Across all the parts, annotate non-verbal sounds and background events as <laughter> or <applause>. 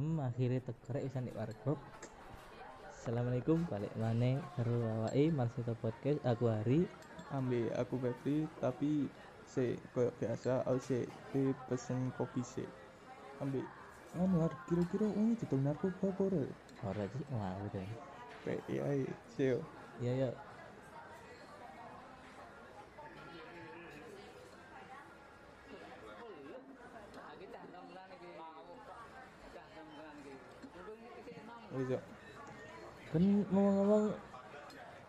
Hmm, akhirnya tekrek bisa nih warkop. Assalamualaikum, balik mana karo awake Marsito Podcast. Aku Hari. ambil aku Febri tapi se koyo biasa aku se di pesen kopi se ambil anu Har, kira-kira ini didol narkoba apa ora Ora sih, mau deh. kayak iya se yo Iya yo Kan ngomong-ngomong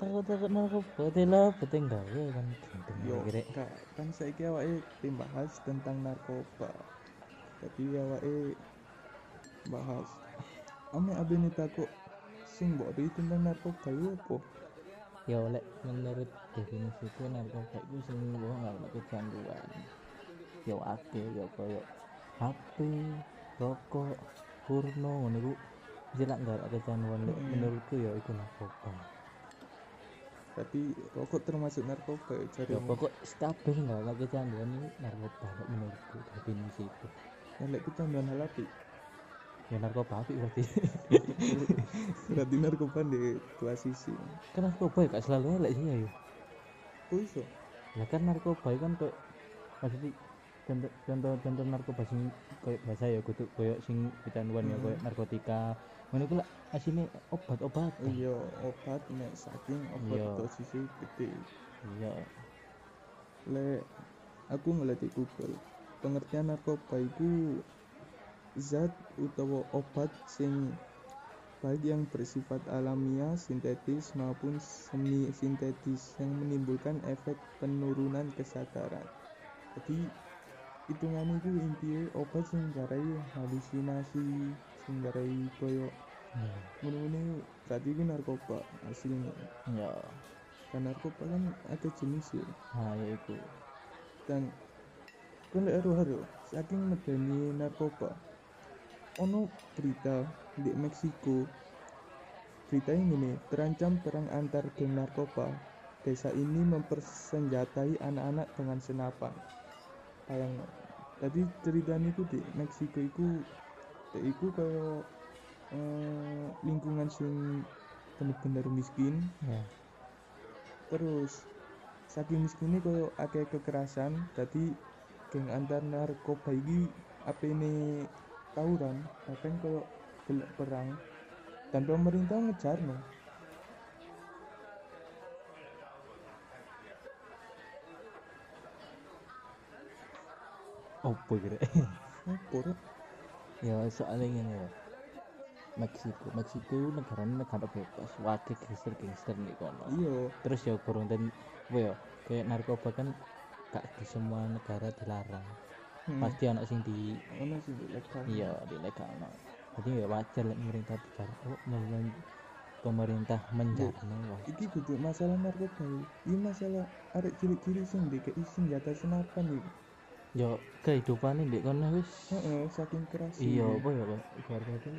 takut-takut narkoba tela beteng gawe kan gendeng yo akhirnya. kak kan saiki awake bahas tentang narkoba. Tapi awake bahas ame abene takut sing mbok ri tentang narkoba itu apa? Ya oleh menurut definisiku narkoba itu sing wong nggak kecanduan. Ya akeh ya koyo HP, rokok, porno ngono jelas nggak ada kecanduan Lek. Mm. menurutku ya itu narkoba. tapi rokok termasuk narkoba ya cari Ya pokok kabeh nggak ada kecanduan ini narkoba menurutku definisi itu. yang lek kecanduan hal api Ya narkoba api berarti. <laughs> berarti narkoba di dua sisi kan narkoba ya gak selalu elek sih ya. yo. kok iso Ya kan narkoba kan kok maksudnya contoh contoh contoh narkoba sing koyo bahasa ya kudu koyo sing kecanduan ya Hmm. koyo narkotika ngono lah asine obat-obat iya obat nek saking obat Iya. dosisnya gede iya lek aku ngeliat di Google pengertian narkoba itu zat utawa obat sing baik yang bersifat alamiah, sintetis maupun semi sintetis yang menimbulkan efek penurunan kesadaran. Jadi hitungan itu intinya obat sing garai halusinasi, sing garai koyo iya ngono-ngono berarti itu narkoba aslinya. iya Dan narkoba kan ada jenis ya. nah ya itu dan kan lek haru saking medeni narkoba ono berita di Meksiko berita ini terancam perang antar geng narkoba. Desa ini mempersenjatai anak-anak dengan senapan. Bayang tadi ceritanya itu di Meksiko itu itu kayak eh, lingkungan sing bener-bener miskin. Ya. Terus saking miskinnya koyo akeh kekerasan jadi geng antar narkoba iki apa ini tawuran bahkan koyo gelek perang. Dan pemerintah ngejar no opo kira? Rek? ya soalnya ini ya Meksiko. Meksiko itu negaranya negara bebas. Wakil gangster gangster nih kono. Iya. Terus ya kurang dan ya? Kayak narkoba kan gak di semua negara dilarang. Hmm. pasti anak sing di ono sih legal iya di legal no. jadi ya wajar lah pemerintah bicara oh men- pemerintah menjarno wah iki kudu masalah narkoba. Iki masalah arek cilik-cilik sing dikei senjata senapan iki yo kehidupan ini kono wis. Heeh saking keras. Iya apa ya pak? Ibaratnya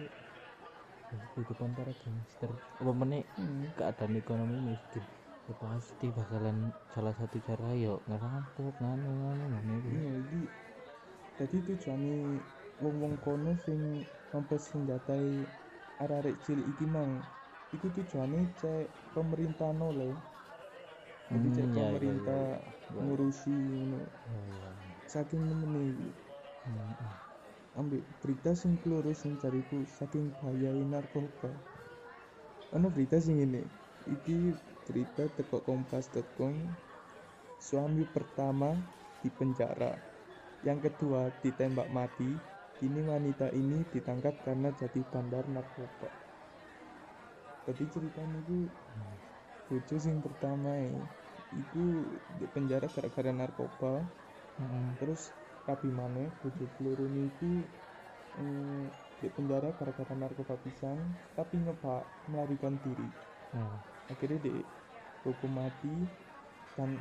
itu kehidupan para gangster. Apa meneh hmm. keadaan ekonomi miskin ya pasti bakalan salah satu cara yo ngerampok nganu nganu nganu iku. Iya, iki jadi tujuane wong-wong kono sing mempersenjatai arek-arek cilik iki mang iku tujuane cek pemerintah nole jadi cek Hmm, iya, iya, pemerintah iya, ngurusi ngono. Iya. Saking nemene iki. Hmm, hmm. ambek berita sing keloro sing cariku saking bahayai narkoba. Ono berita sing ini iki berita teko kompas.com suami pertama di penjara yang kedua ditembak mati kini wanita ini ditangkap karena jadi bandar narkoba. Jadi ceritanya itu bojo sing pertama ya itu di penjara gara-gara narkoba Hmm, terus rabi maneh bojo peluru niku eh, di penjara gara-gara narkoba pisang tapi nyoba melarikan diri. Hmm. akhirnya di hukum mati dan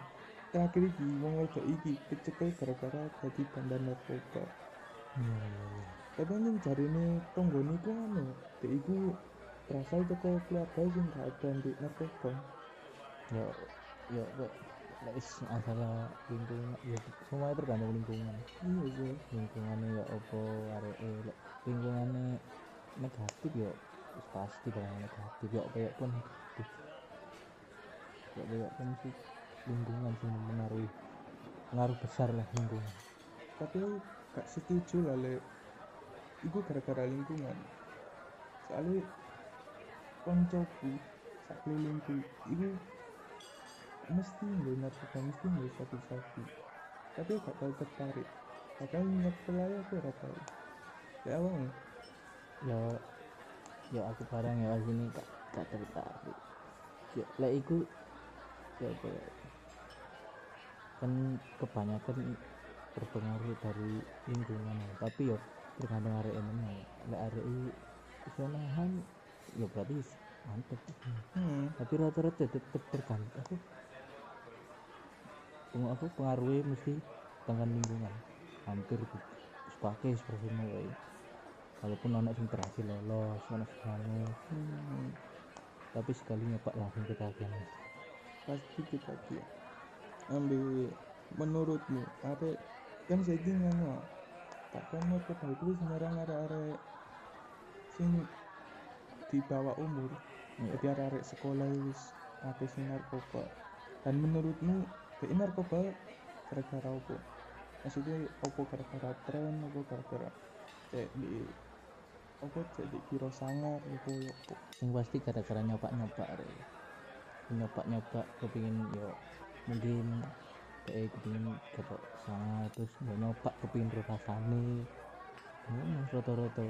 terakhir iki wong wedok iki kecekel gara-gara jadi bandar narkoba. Iya. tapi yang cari ini tonggone iku anu dia iku berasal teko keluarga sing gak ada di narkoba. Ya ya kok wis masalah lingkungan. Ya semua tergantung lingkungan. Iya sih lingkungannya ya apa arek lek lingkungannya negatif wis pasti barang negatif. Yo kayak pun negatif yo kayak pun sih lingkungan sih mempengaruhi pengaruh besar lah lingkungan. Tapi aku gak setuju lah le. Iku gara-gara lingkungan. Soalnya koncoku saklilingku iku mesti nggak narkoba mesti nggak sapi-sapi. Tapi gak tau tertarik. Padahal niat pelaya aku ora tau ya awang yo yo aku barang ya sini gak gak tertarik. Yo lek iku yo apa ya? Kan kebanyakan berpengaruh dari lingkungan ya. tapi yo tergantung arek mana lek arek i iso nahan yo berarti mantep. Hmm. tapi rata-rata tetep tergantung. aku aku pengaruhnya mesti dengan lingkungan. Hampir sebagai seperti wae. walaupun anak yang berhasil lolos anak sekali hmm. tapi sekali nyoba langsung ketagihan pasti kita dia. Ambil menurutmu arek kan saya ngono takkan narkoba itu wis nyerang arek-arek sing di bawah umur. Iya. jadi arek-arek sekolah wis sing narkoba. Dan menurutmu ini narkoba gara-gara apa maksudnya apa gara-gara tren apa gara-gara cek di apa cek di kiro sangar apa ya apa yang pasti gara-gara nyoba-nyoba re. Nyoba-nyoba kepingin yo mungkin kayak kepingin kepok sana terus yo nyoba kepingin rasane ngono rata-rata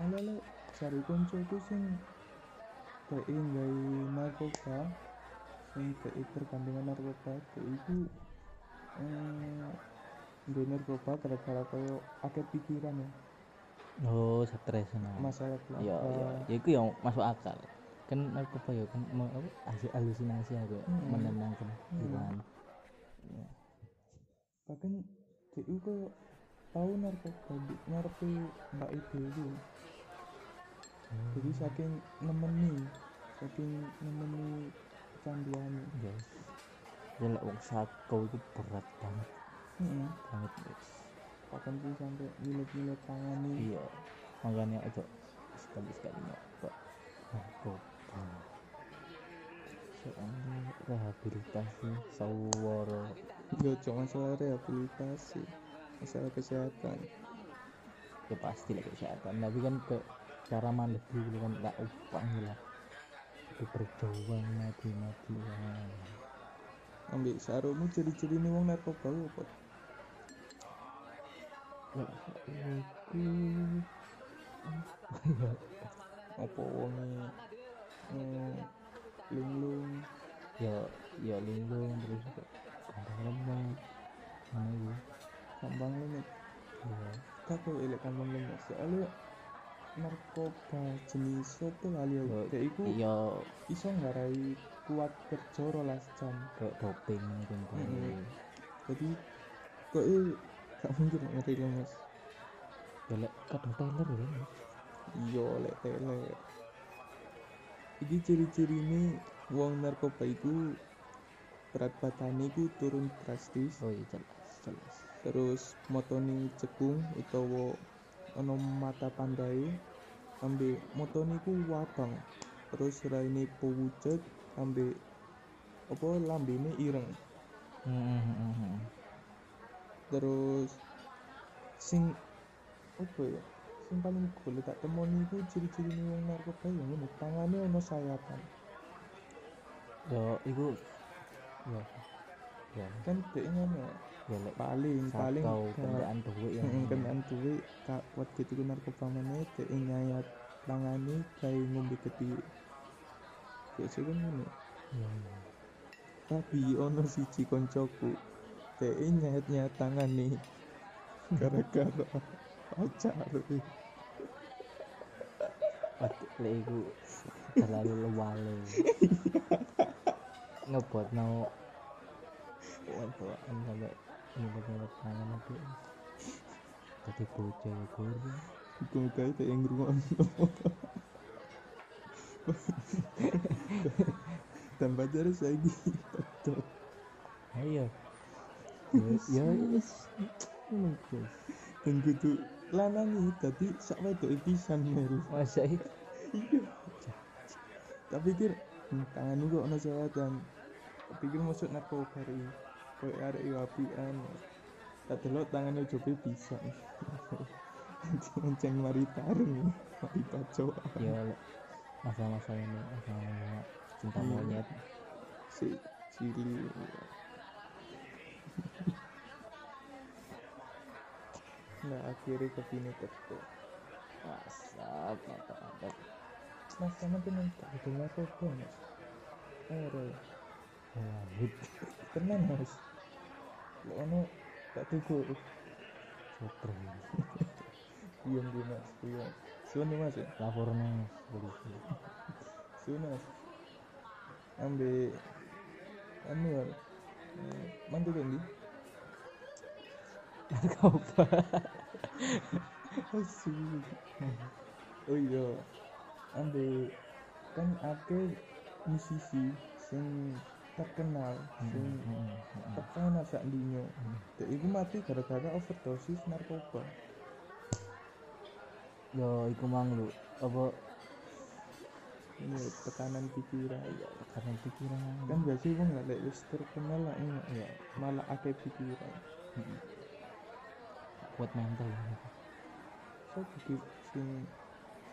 ala cari koncoku sing kayak gawe narkoba sing kayak perkandungan narkoba itu eh narkoba gara-gara koyo akeh pikiran ya. Oh stres nah. Masalah ya ya keluarga ya itu yang masuk akal. Kan narkoba ya kan hasil halusinasi aku Hmm. menenangkan Hmm. pikiran. Ya bahkan DU koyo tahu narkoba ngarepe mbak ibu itu. Jadi saking nemeni saking nemeni kecanduan yes ya lek wong sako itu berat banget. Hmm. banget guys. Bahkan tuh sampai nyilet-nyilet tangan nih iya. Makanya aja sekali sekali nyoba narkoba soalnya rehabilitasi saworo Gak cuma masalah rehabilitasi. Masalah kesehatan. Ya pasti lah kesehatan. Tapi kan ke cara dulu kan nggak upang lah itu berjuang mati matian ambil sarumu ciri-ciri nih wong narkoba apa ya aku apa wong hmm, linglung? Ya ya linglung terus kandang lemak nah itu kambang lemet ya kakek elek kambang lemet soalnya narkoba jenis apa lali Ya, kayak iku iya. iso nggarai kuat kerja rolas jam kayak doping itu Mm-mm. jadi kok gak mungkin ngeri lemes ya lek kadang Taylor ya Mas. iya lek tele iki ciri-ciri ini wong narkoba itu berat badannya itu turun drastis. Oh iya jelas jelas. Terus motoni cekung utawa ono mata pandai ambil motoni ku wabang terus raine pewucet ambil apa lambene ireng. Hmm, hmm, hmm, hmm. terus sing apa ya sing paling golek tak temoni iku ciri-ciri wong narkoba ya ngono. Tangane ono sayapan ya iku ya ya. Kan dek ngono ya lek paling paling kendaraan duit ya. Heeh, kendaraan duwe kak waktu itu narkoba meneh dek nyayat tangane kayak ngombe biasa kan ngono Iya, iya. tapi ono siji koncoku dek nyayat nyayat tangane. <laughs> Gara-gara pacar lek iku terlalu lewale. <laughs> Ngebuat no watuan sampai nyebut-nyebut tangan nanti jadi bocah ya Gue kayak yang saya gitu. Ayo. Ya dan kudu lanangi dadi sak wedoke pisan mel. Masa itu iya. Tak pikir hmm, tanganmu kok ono sewatan pikir masuk narkoba ri koyo arek yo apian. Tak delok tangannya jobe bisa. Anjing mari tarung mari pacok. Ya masa-masa ini masa-masa cinta Iya. monyet. Si cili. Nah akhirnya kepine teko asap mantap mantap mas sama tuh nanti itu mas? Ora ya wahid tenan mas ono tak tuku super. Diam di mas. Diam suan mas ya? Lapornya mas polisi suan mas. Ambil anu ya eh, mantu kan di narkoba asu oh iya. Ambil kan ake musisi sing terkenal sing Hmm, hmm, terkenal sak dunia hmm. Dek iku mati gara-gara overdosis narkoba. Yo iku mang lu apa? Ini tekanan pikiran. Ya karena pikiran. Kan biasa wong nggak lek wis terkenal lah ini ya malah akeh pikiran. Hmm. kuat mental so jadi sing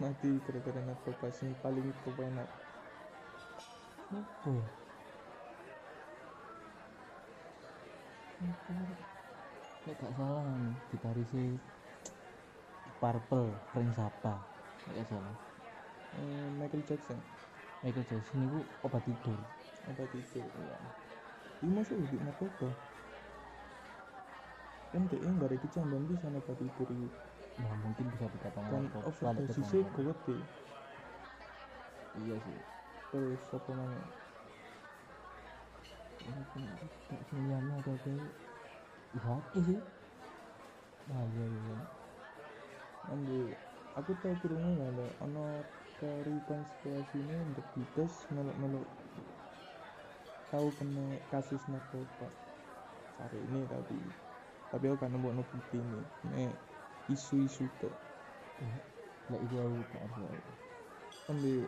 mati gara-gara narkoba sing paling kepenak. Apa ya Nek gak salah anu, gitarisi Purple, Frank Zappa. Nek gak salah. Eh, Michael Jackson Michael Jackson itu obat tidur. obat itu ya ini masuk di narkoba kan dia nggak ada kecambang bisa obat itu ini Nah, mungkin bisa dikatakan kan dikatakan- gede Iya sih. terus apa namanya Tak semuanya ada kayak Iya sih. Iya iya. ambil aku tahu kurungnya nggak ada ono teori konspirasi ini untuk Beatles melok-melok tahu kena kasus narkoba hari ini tapi tapi aku kan nemu bukti nih nek isu-isu tuh Lah itu aku tak ada. ambil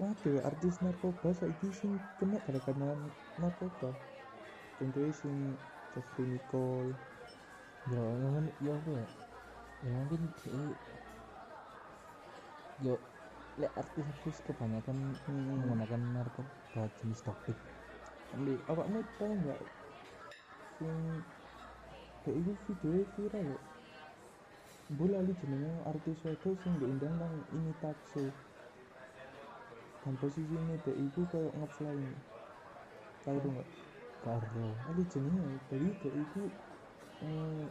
waduh artis narkoba saiki sing kena gara-gara narkoba. Contohnya sing Jeffrey Nicole. Ya, yang ya apa ya? Ya mungkin sih yo lek artis-artis kebanyakan Hmm. menggunakan narkoba jenis topik ambil awakmu tahu nggak? Sing kayak itu video viral ya bola lali jenenge artis wedok sing diundang nang ini takso dan posisi ini dek itu kayak ngefly tahu tuh nggak? Karo Ali jenenge dari dek itu eh,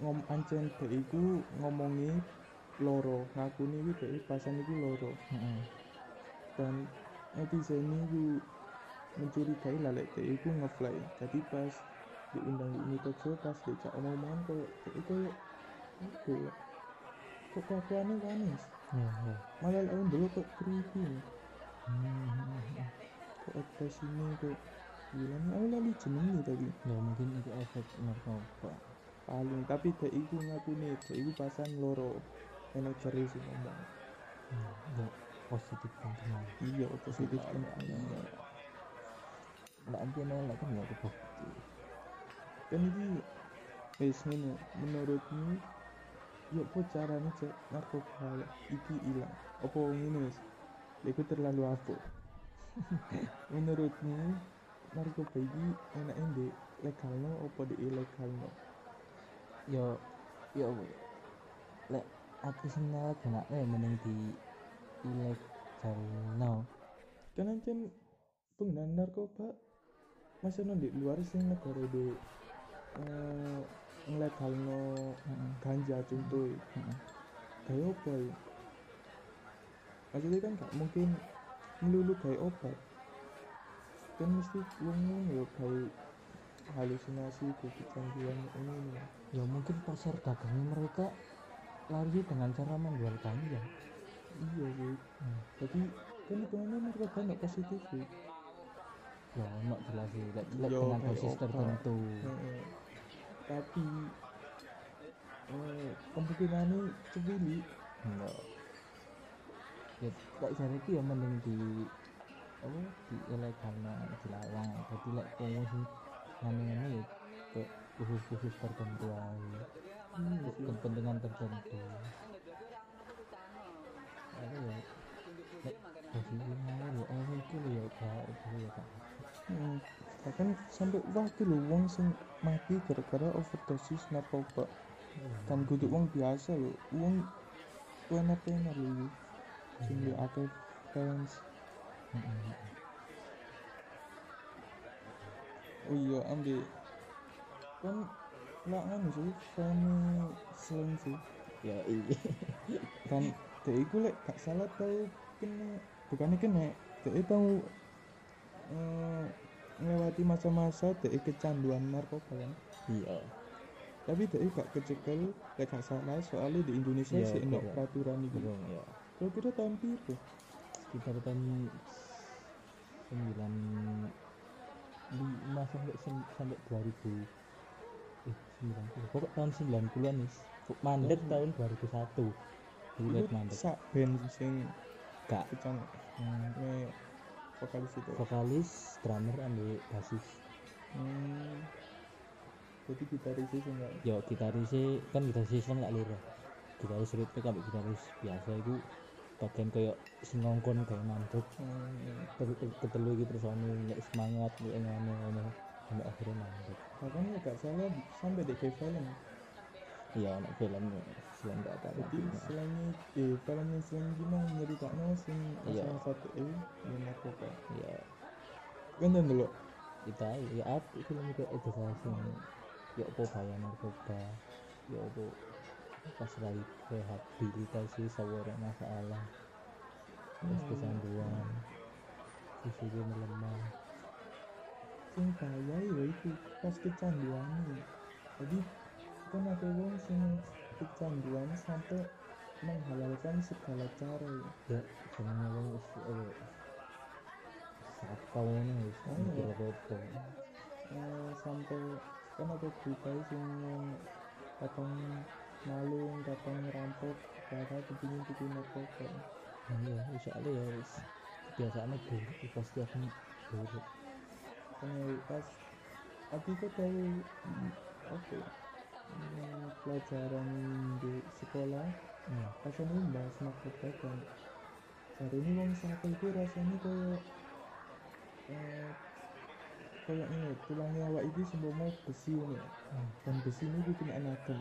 ngom ancen dek itu ngomongi loro ngakuni iki dek pasan iki loro. Heeh dan netizen itu mencurigai lah lek dek itu ngefly. Jadi pas diundang di ini talkshow pas dicak omong-omongan kayak dek itu kayak apa kok kelakuannya panis ya malah lawan dulu kok creepy. Hmm, kok ada sini kok gila nih aku lali jenenge tadi ya mungkin itu efek narkoba. Paling tapi dek itu ngakuni dek itu pasan loro. Manajer sih ngomong Hmm, ya positif thinking iya positif kan iya lah nanti nolak kan ya kebukti kan ini ngene menurutmu ya apa caranya cek narkoba? Iki hilang apa ngene wis iku terlalu apa <laughs> menurutmu narkoba iki enaknya di legalno apa di ilegalno? Yo yo ya? lek aku sing nyalahgunakno ya mending di ilegal no kan ancen penggunaan narkoba masih ono di luar sing negara di eh ngelegalno ganja contoh kayak apa ya maksudnya kan gak mungkin melulu kayak obat. Kan mesti wong ya kayak halusinasi kecanduan ini ya mungkin pasar dagangnya mereka lari dengan cara menjual ganja iya sih Hmm. tapi kan hitungannya narkoba nggak positif sih ya ono jelas sih dengan dosis tertentu. Heeh. tapi eh, kemungkinannya cepili enggak ya tak jariku ya mending di apa di ilegal dilarang. Jadi lek sing ngene-ngene ya ke khusus-khusus tertentu aja hmm, kepentingan tertentu. Ada ya lek posisi ngawur ya oh itu lho ya gak itu ya gak hmm. bahkan sampai waktu lho wong sing mati gara-gara overdosis narkoba. Dan kudu wong biasa lho wong penar-penar lho lho akeh fans Mm-mm. oh iya ambil kan lah anu sih Fanny slang sih. Ya iya. Dan dia iku lek gak salah tau kena bukannya kena dia tahu eh, melewati masa-masa dia kecanduan narkoba kan? Iya. Tapi dia gak kecekel lek gak salah soalnya di Indonesia Iya, sih enggak iya. peraturan itu belum ya kira-kira tahun itu sekitar tahun sembilan lima sampai sampai dua ribu eh sembilan puluh. Pokok tahun sembilan puluhan nih mandek Oh. tahun dua ribu satu. Lihat mandek. sak band sing gak. kecang. Hmm, vokalis itu. Vokalis drummer ambil basis. Hmm. jadi gitaris sih enggak? Yo gitaris kan gitaris kan gak lira gitaris ritme kan gitaris biasa itu bagian kayak sing ngongkon kayak mandek hmm. Ketelu iki terus ono nek semangat nek ngono ngono sampai akhirnya mandek bahkan ya gak salah sampai di kayak film iya anak film selain gak apa jadi selain eh film yang selain gimana nyeritakno sing Iya. salah satu eh yang narkoba. Ya kan dan dulu kita ya apa film itu edukasi ya apa bahaya narkoba ya apa pas lagi rehabilitasi seorang masalah terus Hmm. kecanduan fisiknya melemah sing bahaya ya itu pas kecanduan jadi kan ada wong sing kecanduan sampai menghalalkan segala cara ya. ya semuanya kan wis apa sakau ini wis Oh, iya. apa Eh, sampai kan ada berita sing kadang malung kadang ngerampok karena kepingin bikin narkoba iya soalnya ya wis. Kebiasaannya buruk pasti akan buruk. Karena pas aku tuh tahu hmm, ya, hmm, pelajaran di sekolah. Hmm. pas ini bahas narkoba kan hari ini wong satu itu rasanya kayak eh, kayak ini tulangnya awak itu semboma besi ini. Hmm. dan besi ini bikin anadem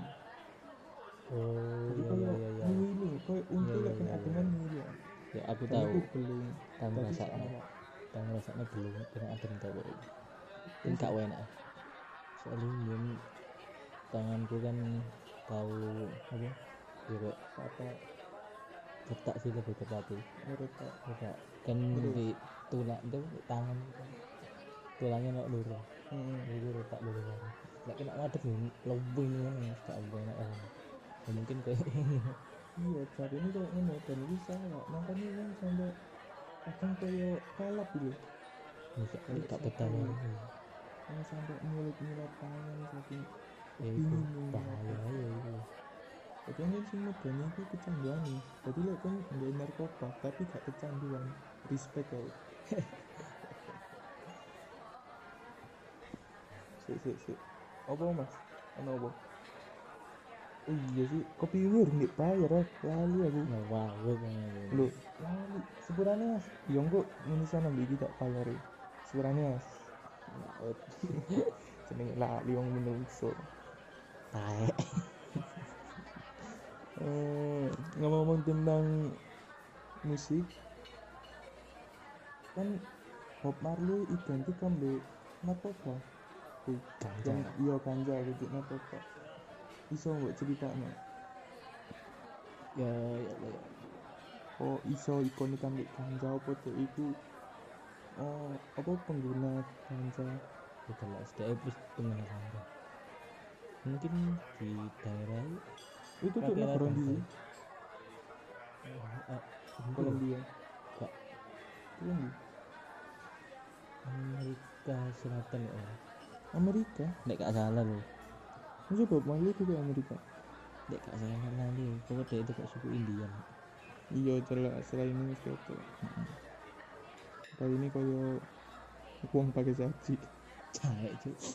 aku tahu. belum. Tahu sama. tahu rasanya belum. Dengan adem tahu ini gak enak. Soalnya yang tanganku kan tahu apa? Ya apa? retak sih lebih tepatnya. Menurut Pak? retak kan di tulang itu tangan. Tulangnya nak lurus. Hmm. itu retak dulu nggak kena ngadep nih lebih nih kan gak enak. Ya mungkin kayak <laughs> iya jadi ini kayak ini dan ini salah makanya kan sampai kadang kayak kalap gitu. Bisa gak betah ya yang sampai mulut-mulut tangan saking ya itu bahaya ya itu. Jadi kan sing medanya itu kecanduan nih. Jadi lek kan nggak narkoba tapi gak kecanduan. Respect kau <laughs> si si si. Apa mas? Ano apa oh iya sih kopi harus nggak bayar ya lali aku. Nggak wow kan lu lali. Mas yang kok ini sana beli tak bayar ya sepurane mas. Laut. <laughs> jenenge lali wong menungso. Taek. <laughs> Eh ngomong tentang musik kan Bob Marley identik ambil narkoba Tuh, ganja. Yang iya ganja gitu narkoba iso nggak ceritanya ya ya ya oh iso ikonik ambil ganja apa tuh itu oh apa pengguna ganja? Itu lah dia pengguna ganja mungkin di daerah itu? Tuh negara ganja. di eh, Kolombia. Gak. itu di Amerika Selatan ya. Amerika? Nek gak salah loh Bob Marley itu ke Amerika. Dek gak salah lali pokoknya dia itu kok suku Indian iya jelas selain ini gitu kali ini koyo uang pakai saji caek cuk. <laughs>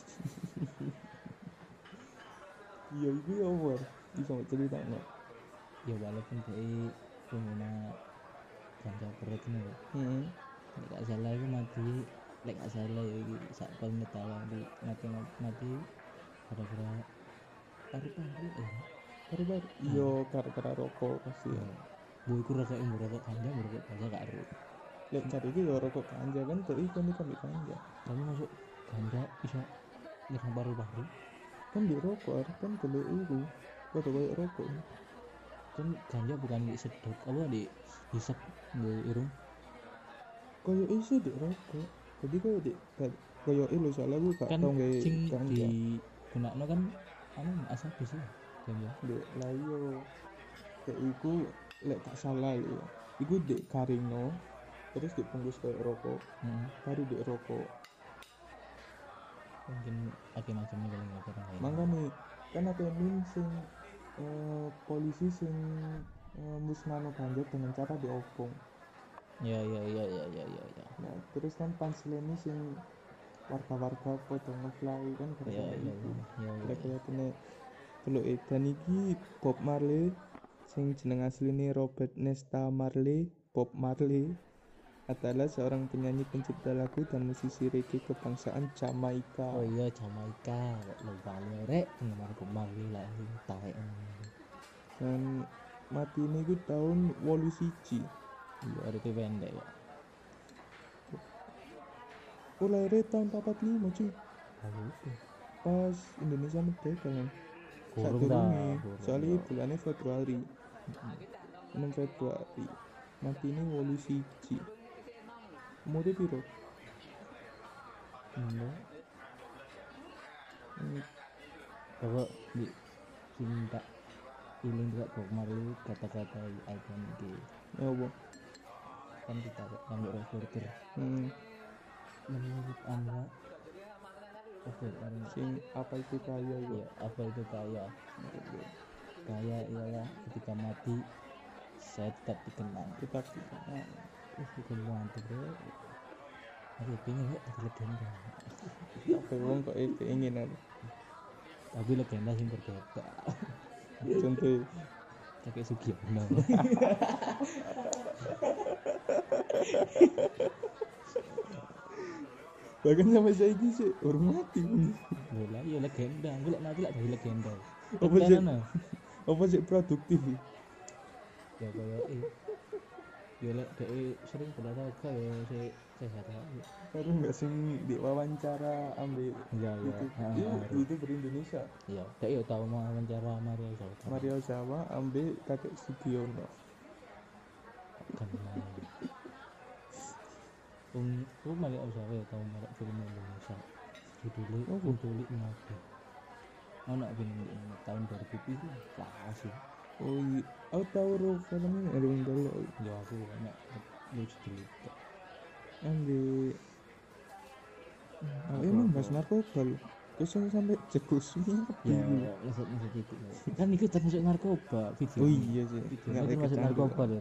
Iya itu ya war bisa nggak cerita nggak? Ya walaupun dia pengguna ganja berat ini hmm. lek gak salah itu mati. Gak salah ya iki sak paling ketawa di mati mati gara-gara paru-paru eh baru baru iya gara-gara rokok pasti ya. Bu iku rokok yang rokok ganja rokok ganja gak ero. Lihat cari itu ya rokok ganja kan tuh itu ambil ganja. Kamu masuk ganja bisa nyerang paru-paru. Kan di rokok kan kalau itu kau kayak rokok. Kan ganja bukan di sedot apa di hisap di irung. Kayak isi di rokok. Jadi kayak di kayak itu soalnya gue gak kan tau sing ganja. di gunakno kan anu asal bisa ganja dek layo kayak iku lek tak salah ya. Iku dek karingno terus dibungkus kayak rokok. Heeh. baru dek rokok. Mungkin akhir macamnya kalau nggak pernah ya makanya kan ada meme sing eh, polisi sing eh, musnahno ganja dengan cara diopong. Ya ya ya ya ya ya ya. Nah terus kan punchline sing warga-warga foto ngefly kan gara-gara ya iku ya ya kira-kira kene delok edan iki Bob Marley. Sing jeneng asline Robert Nesta Marley Bob Marley adalah seorang penyanyi pencipta lagu dan musisi reggae kebangsaan Jamaika. Oh iya Jamaika. Bali rek. Bob Marley lah ini taek dan mati ini gue tahun wolu siji. Iya ada pendek ya oh lahirnya tahun 45 cuy. Pas Indonesia merdeka kan? Dah, kurung soalnya bulannya Februari. 6 Februari. Mati ini wolu siji. Umurnya piro? Enggak. Coba di cinta. Iling juga Bob Marley kata-kata icon di ya kan kita yang reporter. Hmm, menurut anda oke sing apa itu kaya ya? apa itu kaya? Kaya ialah ketika mati saya tetap dikenang. Tetap dikenal. uh bukan mantap bro aku pengen ya legenda. Apa wong kok itu ingin ada? tapi legenda sing berbeda Contoh. Kakek Sugiono <laughs> bahkan sampai saya sih orang mati pun. bola ya legenda. Gue lek mati lek jadi legenda. Apa sih? Apa sih produktif? ya kaya eh ya lek dia sering berolahraga ya saya sehat aja Baru nggak sing diwawancara ambil ya ya. itu. Itu, ah, itu berindonesia. Ya ya tahu mau wawancara Mario Zawa Mario Zawa ambil kakek Sugiono. Kenal um lu Mario Zawa ya tahu merek film Indonesia judulnya Oh, bu. Penculik Nabi anak film ini tahun 2000 itu lah sih oh iya aku tahu roh filmnya ada yang dulu ya aku banyak lucu dulu ambil Apa, oh, emang bahas narkoba loh terus yang sampai jegus ya leset leset itu. Kan itu termasuk narkoba video. Oh iya sih. Video. Itu masuk narkoba loh,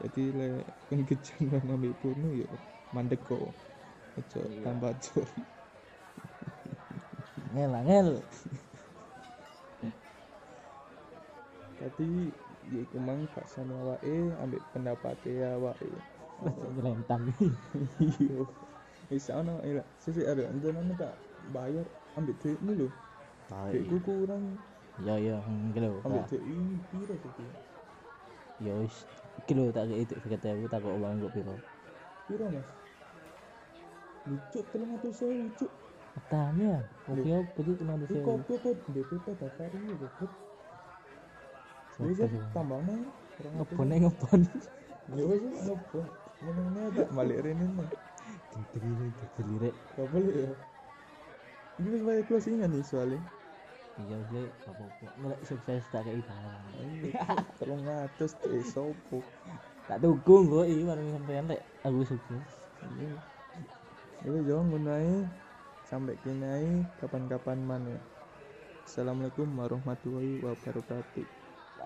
jadi le kan kecanduan ambil porno ya mandek kok. Ojo Iya. tambah jor <laughs> ngel ngel. Tadi ya kemang gak sama awake ambil pendapatnya awake. Nyelentang iya bisa ono iya sisi ada anjuran tak bayar ambil duit ini loh duitku kurang. Ya ya gitu ambil ini piro tuh ya wis iki lho tak itu kata aku tak kok uang kok piro. Piro mas? Lucu telung atau saya lucu. Katanya oke apa tuh kena ini bisa kopi apa? DPP daftar ini goblok. Bisa tambah mana orang apa ngebon ngebon. Ya wes ngebon. Ngomongnya tak balik rene mah rek. Gak boleh ya. Ini wes bayar closingan nih soalnya iya sih apa apa ngelak sukses tak kayak barang. Telung atus teh sopo tak dukung kok iya barang sampean rek. Aku sukses. Itu jangan gunai sampai kinai kapan-kapan mana Assalamualaikum warahmatullahi wabarakatuh